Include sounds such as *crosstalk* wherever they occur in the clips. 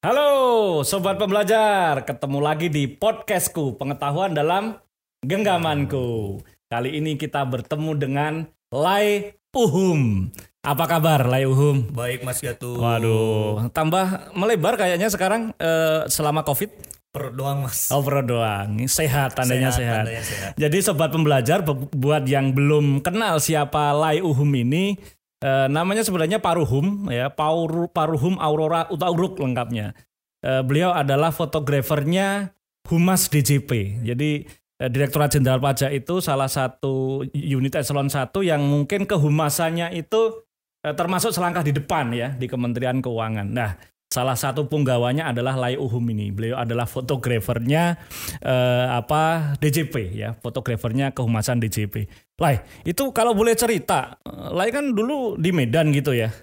Halo sobat pembelajar, ketemu lagi di podcastku Pengetahuan dalam Genggamanku. Kali ini kita bertemu dengan Lai Uhum. Apa kabar Lai Uhum? Baik Mas Gatu. Waduh, tambah melebar kayaknya sekarang eh, selama Covid. Per doang Mas. Oh, perut doang. Sehat, tandanya sehat. tandanya sehat. Jadi sobat pembelajar bu- buat yang belum kenal siapa Lai Uhum ini, eh, namanya sebenarnya Paruhum ya, Pauru, Paruhum Aurora Utauruk lengkapnya. Eh, beliau adalah fotografernya Humas DJP. Jadi eh, Direktorat Jenderal Pajak itu salah satu unit eselon 1 yang mungkin kehumasannya itu eh, termasuk selangkah di depan ya di Kementerian Keuangan. Nah, salah satu punggawanya adalah Lai Uhum ini. Beliau adalah fotografernya eh, apa DJP ya, fotografernya kehumasan DJP. Lai, itu kalau boleh cerita, Lai kan dulu di Medan gitu ya.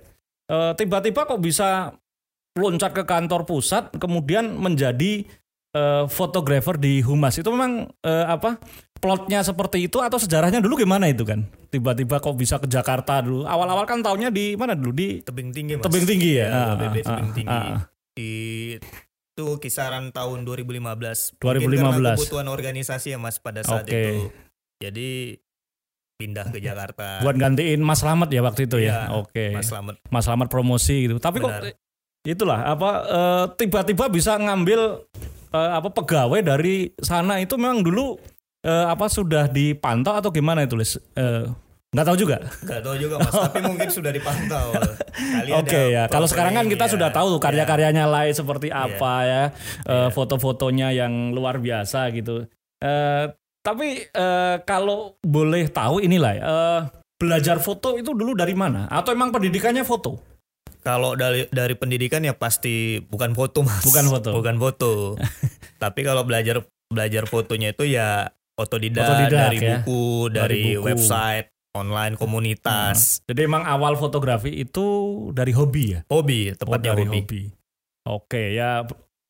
Eh, tiba-tiba kok bisa loncat ke kantor pusat kemudian menjadi eh, fotografer di Humas. Itu memang eh, apa? Plotnya seperti itu atau sejarahnya dulu gimana itu kan? Tiba-tiba kok bisa ke Jakarta dulu. Awal-awal kan tahunnya di mana dulu? Di Tebing tinggi Mas. Tebing Tinggi ya? Ya, Ah, BB ah, Tebing ah, tinggi. ah. Di itu kisaran tahun 2015. 2015. Mungkin karena kebutuhan organisasi ya Mas pada saat Oke. itu. Jadi pindah ke Jakarta. Buat gantiin Mas Slamet ya waktu itu ya. Iya, Oke. Mas Slamet. Mas Slamet promosi gitu. Tapi kok Benar. itulah apa eh, tiba-tiba bisa ngambil eh, apa pegawai dari sana itu memang dulu eh, apa sudah dipantau atau gimana itu Lis? Eh, nggak tahu juga. Gak tahu juga Mas, tapi mungkin sudah dipantau. Oke ya. Kalau sekarang kan kita ya. sudah tahu tuh Ya. karya-karyanya Lai seperti Iya. apa ya, eh, foto-fotonya yang luar biasa gitu. Eh, tapi eh, kalau boleh tahu inilah eh, belajar foto itu dulu dari mana? Atau emang pendidikannya foto? Kalau dari dari pendidikan ya pasti bukan foto mas. Bukan foto. Bukan foto. *laughs* Tapi kalau belajar belajar fotonya itu ya otodidak, Otodidak, dari ya. buku, Dari dari, buku. website, online komunitas, Jadi emang awal fotografi itu dari hobi ya? hobi Oh, tepatnya dari hobi. hobi. Oke ya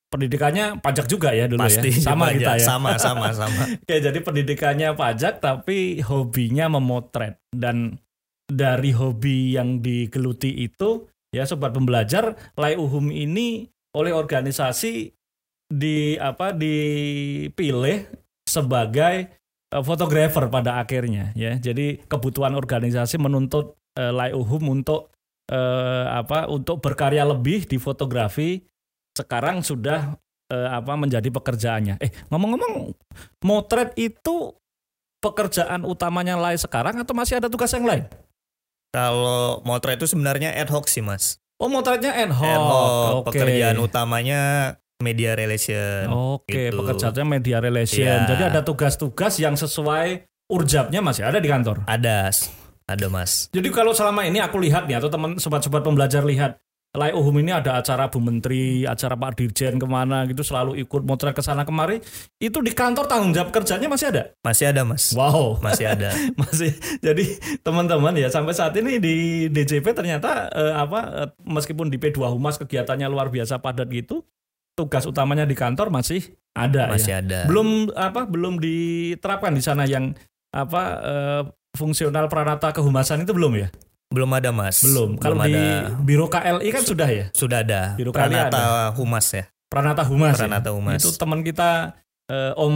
pendidikannya pajak juga ya dulu Pasti ya. Sama pajak. kita ya. Sama sama *laughs* sama. Oke, jadi pendidikannya pajak tapi hobinya memotret dan dari hobi yang digeluti itu ya sobat pembelajar Lai Uhum ini oleh organisasi di apa dipilih sebagai eh, fotografer pada akhirnya ya. Jadi kebutuhan organisasi menuntut eh, Lai Uhum untuk eh, apa untuk berkarya lebih di fotografi sekarang sudah eh, apa menjadi pekerjaannya. Eh ngomong-ngomong motret itu pekerjaan utamanya Lai sekarang atau masih ada tugas yang lain? Kalau motret itu sebenarnya ad hoc sih mas. Oh motretnya ad hoc. Ad hoc. Oke. Pekerjaan utamanya media relation. Oke, gitu. pekerjaannya media relation. Iya. Jadi ada tugas-tugas yang sesuai urjabnya masih ada di kantor. Ada, ada mas. Jadi kalau selama ini aku lihat nih atau teman sobat-sobat pembelajar lihat Lai Uhum ini ada acara Bu Menteri, acara Pak Dirjen ke mana gitu selalu ikut motret ke sana kemari. Itu di kantor tanggung jawab kerjanya masih ada. Masih ada mas. Wow. Masih ada. *laughs* masih jadi teman-teman ya sampai saat ini di DJP ternyata eh, apa eh, meskipun di P2 Humas kegiatannya luar biasa padat gitu tugas utamanya di kantor masih ada Masih ya. ada. belum apa belum diterapkan di sana yang apa eh, fungsional pranata kehumasan itu belum ya Belum ada mas. belum kalau Belum di ada. biro KLI kan sudah ya Sudah ada. Biro Pranata Humas ya. pranata humas ya? Pranata Humas. itu teman kita eh, Om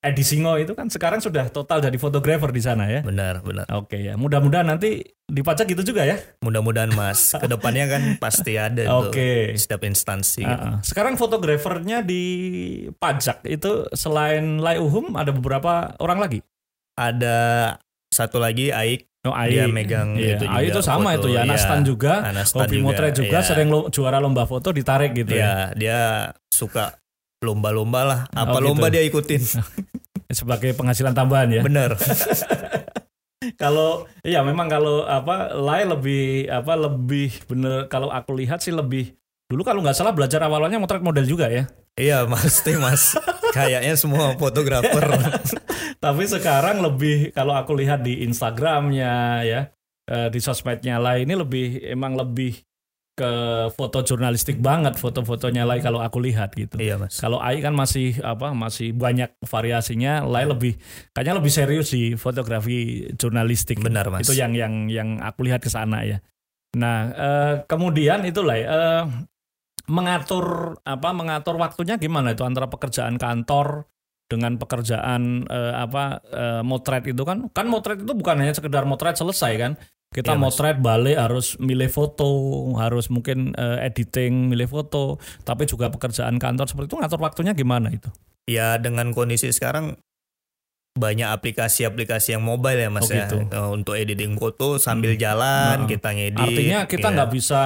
Edi Singo itu kan sekarang sudah total jadi fotografer di sana ya Benar, benar. Oke ya, mudah-mudahan nanti dipajak gitu juga ya. Mudah-mudahan mas. *laughs* Ke depannya kan pasti ada. Oke. Setiap instansi. gitu. Uh-uh. Sekarang fotografernya di pajak itu selain Lai Uhum ada beberapa orang lagi. Ada satu lagi Aik. Oh, Dia megang Iya, itu Ai juga itu sama foto, itu ya, iya. Nastan juga, Anastan hobi motret juga, iya. sering lo- juara lomba foto ditarik gitu ya. Iya, dia suka lomba-lomba lah. Apa Oh, lomba gitu. dia ikutin. *laughs* Sebagai penghasilan tambahan ya. Bener. *laughs* Kalau iya memang kalau apa Lai lebih apa lebih bener kalau aku lihat sih lebih dulu kalau nggak salah belajar awalnya motret model juga ya. iya, pasti *laughs* mas. Kayaknya semua fotografer. Tapi sekarang lebih kalau aku lihat di Instagramnya ya eh, di sosmednya lah ini lebih emang lebih ke foto jurnalistik banget foto-fotonya Lai kalau aku lihat gitu. iya mas. Kalau Ai kan masih apa masih banyak variasinya, Lai lebih kayaknya lebih serius di fotografi jurnalistik. Benar, Mas. Itu yang yang yang aku lihat ke sana ya. Nah, eh, kemudian itu Lai eh, mengatur apa mengatur waktunya gimana itu antara pekerjaan kantor dengan pekerjaan eh, apa eh, motret itu kan kan motret itu bukan hanya sekedar motret selesai kan kita Mas. motret balik harus milih foto harus mungkin eh, editing milih foto tapi juga pekerjaan kantor seperti itu ngatur waktunya gimana itu Ya dengan kondisi sekarang banyak aplikasi-aplikasi yang mobile ya mas Oh, ya gitu. Eh, untuk editing foto sambil jalan Nah, kita ngedit. artinya kita ya. nggak bisa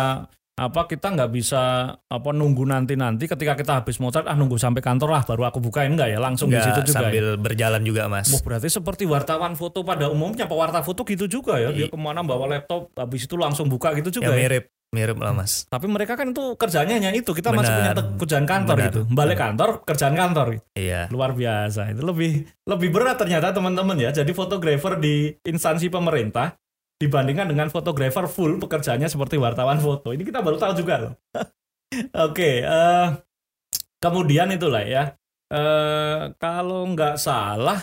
apa kita nggak bisa apa nunggu nanti nanti ketika kita habis motret ah nunggu sampai kantor lah baru aku bukain nggak ya langsung di Nggak, situ juga ya? sambil berjalan juga mas. Wah, berarti seperti wartawan foto pada umumnya pewarta foto gitu juga ya dia ke mana bawa laptop habis itu langsung buka gitu ya juga ya, mirip mirip lah mas. tapi mereka kan itu kerjanya hanya itu kita masih Benar. punya te- kerjaan kantor Benar. gitu balik kantor kerjaan kantor Iya. luar biasa itu lebih lebih berat ternyata teman-teman ya jadi fotografer di instansi pemerintah dibandingkan dengan fotografer full pekerjaannya seperti wartawan foto. Ini kita baru tahu juga loh. *laughs* Oke eh, kemudian itulah ya. Eh, kalau nggak salah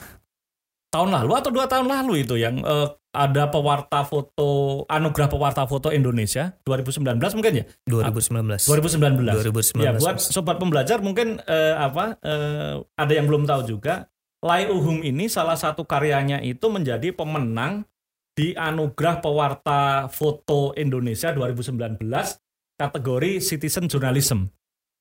tahun lalu atau dua tahun lalu itu yang eh, ada pewarta foto anugerah pewarta foto Indonesia 2019 mungkin ya? 2019. 2019 2019. Ya buat sobat pembelajar mungkin eh, apa eh, ada yang belum tahu juga Lai Uhum ini salah satu karyanya itu menjadi pemenang di anugerah pewarta foto Indonesia 2019 kategori citizen journalism.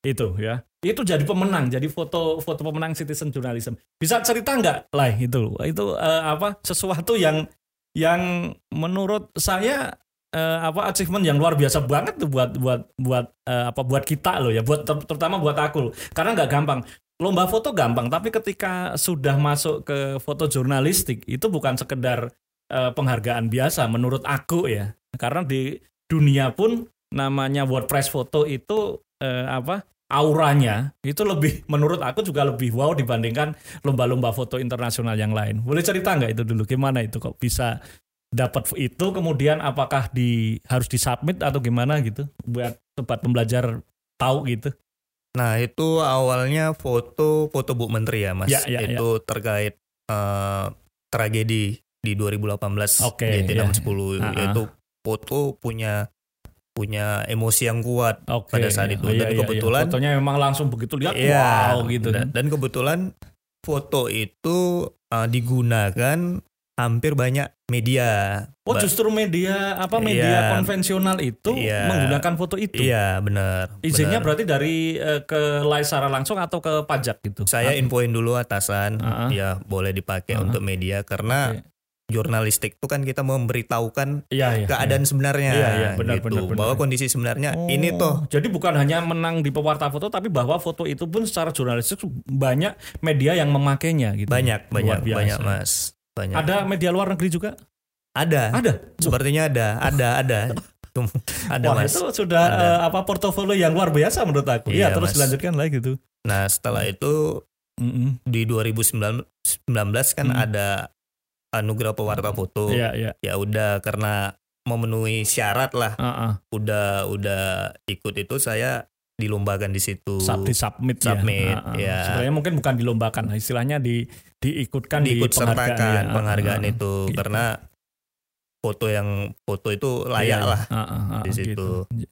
Itu ya. Itu jadi pemenang jadi foto foto pemenang citizen journalism. Bisa cerita nggak? Lai itu itu eh, apa sesuatu yang yang menurut saya eh, apa achievement yang luar biasa banget tuh buat buat buat eh, apa buat kita loh ya. Buat ter- terutama buat aku loh. karena nggak gampang. Lomba foto gampang tapi ketika sudah masuk ke foto jurnalistik itu bukan sekedar eh, penghargaan biasa menurut aku ya. Karena di dunia pun namanya WordPress foto itu eh, apa auranya itu lebih menurut aku juga lebih wow dibandingkan lomba-lomba foto internasional yang lain. Boleh cerita nggak itu dulu? Gimana itu? Kok bisa dapat itu? Kemudian apakah di harus disubmit atau gimana gitu? Buat sobat pembelajar tahu gitu. Nah itu awalnya foto foto Bu Menteri ya mas. Ya, ya, itu terkait eh, tragedi di 2018 Oke, di ya. 610 Ah, ah. yaitu foto punya punya emosi yang kuat Oke. pada saat itu. Oh, iya, Dan iya, iya. kebetulan- fotonya memang langsung begitu lihat Iya, wow gitu dan, kan. dan kebetulan foto itu eh, digunakan hampir banyak media. Oh justru media apa media Iya. konvensional itu Iya. menggunakan foto itu. Iya benar. Izinnya benar. berarti dari eh, ke Lai secara langsung atau ke pajak gitu? Saya infoin dulu atasan, Ah, ah. ya boleh dipakai Ah, ah. untuk media karena. Jurnalistik itu kan kita memberitahukan Iya, iya. keadaan sebenarnya Iya, iya, benar, gitu. benar, benar. bahwa kondisi sebenarnya Oh, ini tuh Jadi bukan hanya menang di pewarta foto, tapi bahwa foto itu pun secara jurnalistik banyak media yang memakainya gitu. banyak Luar banyak biasa. banyak mas banyak Ada media luar negeri juga? ada Ada. sepertinya ada ada ada ada Wah mas itu sudah Ada. eh, apa portofolio yang luar biasa menurut aku. Iya Iya, terus Mas. dilanjutkan lagi gitu. nah setelah itu Mm-mm. di 2019 kan Hmm. ada anugerah pewarta foto Iya iya. ya udah karena memenuhi syarat lah Ah, ah. udah udah ikut itu saya dilombakan di situ Sub- di submit, Submit, ya. Ah, ah. ya. Sebenarnya mungkin bukan dilombakan, istilahnya di diikutkan di diikut penghargaan, sertakan ya. Penghargaan ah, itu gitu. karena foto yang foto itu Iya, layak iya. lah Ah, ah, ah, di situ. gitu.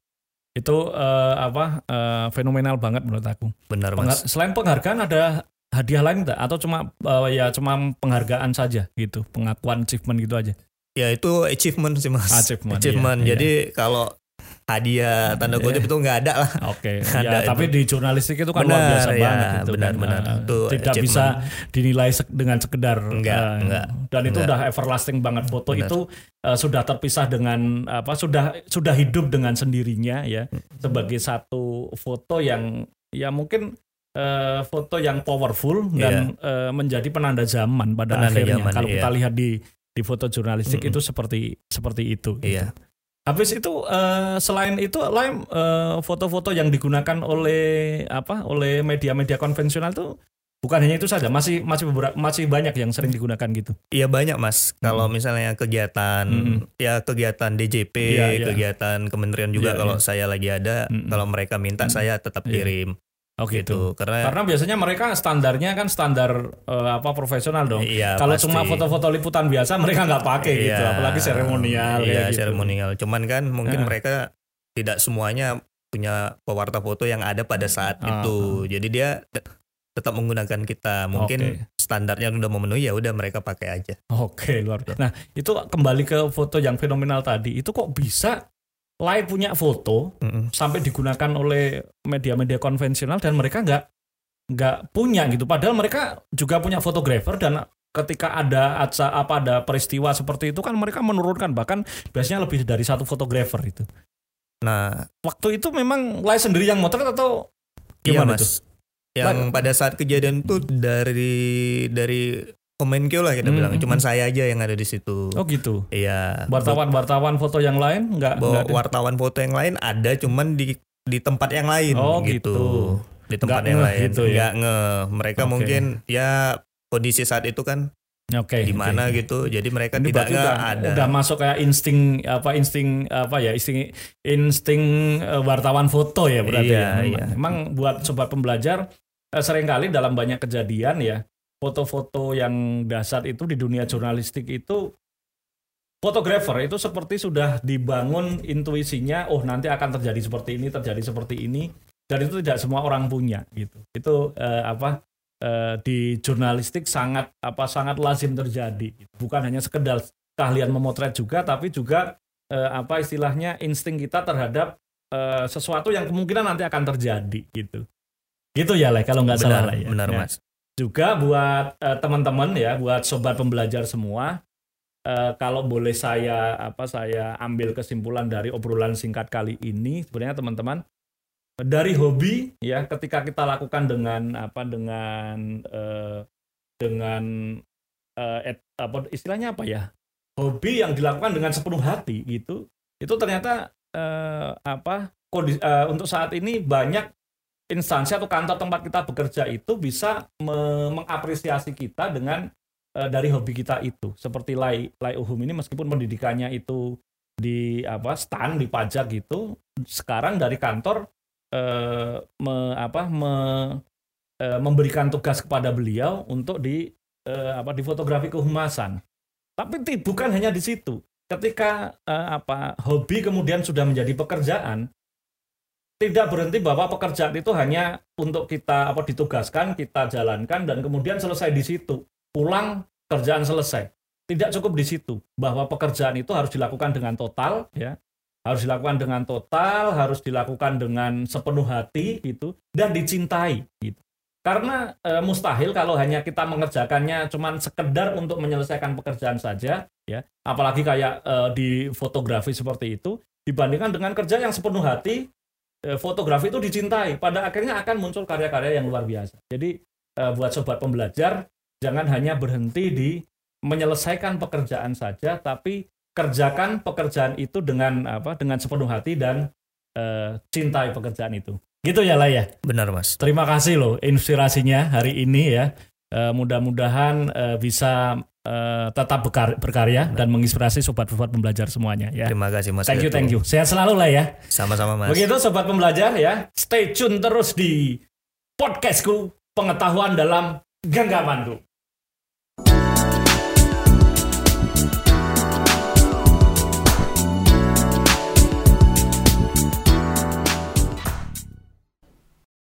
Itu eh, apa eh, fenomenal banget menurut aku. benar Pengha- mas selain penghargaan ada hadiah lain enggak atau cuma eh, ya cuma penghargaan saja gitu, pengakuan achievement gitu aja. ya itu achievement sih mas Achievement, iya, iya. jadi kalau hadiah tanda kutip itu nggak ada lah Oke, *laughs* Ada ya itu. tapi di jurnalistik itu kan luar Benar, biasa ya, banget itu benar, kan. benar. Eh, Itu tidak achievement. bisa dinilai sek- dengan sekedar Enggak, eh, enggak, dan itu enggak. udah everlasting banget foto Benar. itu eh, sudah terpisah dengan apa sudah sudah hidup dengan sendirinya ya Hmm. sebagai satu foto yang ya mungkin eh, foto yang powerful dan eh, menjadi penanda zaman pada. Penanda akhirnya zaman, kalau iya. kita lihat di di foto jurnalistik Mm-mm. itu seperti seperti itu gitu. iya Habis itu eh, selain itu lain foto-foto yang digunakan oleh apa oleh media-media konvensional itu bukan hanya itu saja masih masih beberapa masih banyak yang sering digunakan gitu. Iya banyak mas. Kalau Mm. misalnya kegiatan, Mm-mm. ya kegiatan DJP, Iya, iya. kegiatan kementerian juga Iya, kalau iya. saya lagi ada, Mm-mm. kalau mereka minta Mm. saya tetap Iya. kirim Oh gitu. Karena Karena biasanya mereka standarnya kan standar eh, apa profesional dong. iya Kalau cuma foto-foto liputan biasa mereka nggak pakai gitu, Iya. apalagi seremonial Iya gitu. seremonial. Cuman kan mungkin Ah. mereka tidak semuanya punya pewarta foto yang ada pada saat Ah, itu. Jadi dia te- tetap menggunakan kita. Mungkin Oke. standarnya udah memenuhi ya udah mereka pakai aja. Oke, luar biasa. Nah, itu kembali ke foto yang fenomenal tadi. Itu kok bisa Lai punya foto Mm-mm. sampai digunakan oleh media-media konvensional dan mereka nggak nggak punya gitu. Padahal mereka juga punya fotografer dan ketika ada aca- apa ada peristiwa seperti itu kan mereka menurunkan bahkan biasanya lebih dari satu fotografer itu. Nah, Waktu itu memang Lai sendiri yang motret atau iya gimana mas. itu? Yang pada saat kejadian itu dari dari Kemenkeu lah kita Hmm, bilang. hmm, Cuman hmm. saya aja yang ada di situ. Oh gitu. Iya. Wartawan-wartawan foto yang lain nggak Bo- ada? wartawan foto yang lain ada cuman di di tempat yang lain Oh, gitu. gitu. Di tempat Nggak yang lain. gitu ya? Nggak ngeh. Mereka Oke. mungkin ya kondisi saat itu kan Oke. di oke. mana gitu. Jadi mereka Ini tidak udah, ada. udah masuk kayak insting apa insting apa ya insting insting eh, wartawan foto ya berarti Iya, ya. Memang, iya. memang buat sobat pembelajar eh, sering kali dalam banyak kejadian ya foto-foto yang dasar itu di dunia jurnalistik itu fotografer itu seperti sudah dibangun intuisinya oh nanti akan terjadi seperti ini terjadi seperti ini dan itu tidak semua orang punya gitu itu eh, apa eh, di jurnalistik sangat apa sangat lazim terjadi bukan hanya sekedar keahlian memotret juga tapi juga eh, apa istilahnya insting kita terhadap eh, sesuatu yang kemungkinan nanti akan terjadi gitu gitu ya lah kalau nggak salah benar, lah ya benar Ya. mas. Juga buat eh, teman-teman ya, buat sobat pembelajar semua, eh, kalau boleh saya apa saya ambil kesimpulan dari obrolan singkat kali ini, sebenarnya teman-teman dari hobi ya, ketika kita lakukan dengan apa dengan eh, dengan eh, et- apa istilahnya apa ya, hobi yang dilakukan dengan sepenuh hati gitu, itu ternyata eh, apa kondisi, eh, untuk saat ini banyak instansi atau kantor tempat kita bekerja itu bisa me- mengapresiasi kita dengan eh, dari hobi kita itu. Seperti Lai Lai Uhum ini meskipun pendidikannya itu di apa stan di pajak gitu sekarang dari kantor eh, me- apa me- eh, memberikan tugas kepada beliau untuk di apa di fotografi kehumasan. Tapi bukan hanya di situ. Ketika apa hobi kemudian sudah menjadi pekerjaan tidak berhenti bahwa pekerjaan itu hanya untuk kita apa ditugaskan, kita jalankan dan kemudian selesai di situ. Pulang kerjaan selesai. Tidak cukup di situ bahwa pekerjaan itu harus dilakukan dengan total ya. Harus dilakukan dengan total, harus dilakukan dengan sepenuh hati gitu dan dicintai gitu. Karena eh, mustahil kalau hanya kita mengerjakannya cuman sekedar untuk menyelesaikan pekerjaan saja ya. Apalagi kayak eh, di fotografi seperti itu dibandingkan dengan kerja yang sepenuh hati fotografi itu dicintai, pada akhirnya akan muncul karya-karya yang luar biasa. Jadi eh, buat sobat pembelajar, jangan hanya berhenti di menyelesaikan pekerjaan saja, tapi kerjakan pekerjaan itu dengan apa? Dengan sepenuh hati dan eh, cintai pekerjaan itu. Gitu ya lah ya. Benar mas. Terima kasih loh inspirasinya hari ini ya. Eh, mudah-mudahan eh, bisa eh, tetap bekar- berkarya dan menginspirasi sobat-sobat pembelajar semuanya ya. Terima kasih mas. Thank you, thank you. Sehat selalu lah ya. Sama-sama mas. Begitu sobat pembelajar ya, stay tune terus di podcastku pengetahuan dalam genggamanku.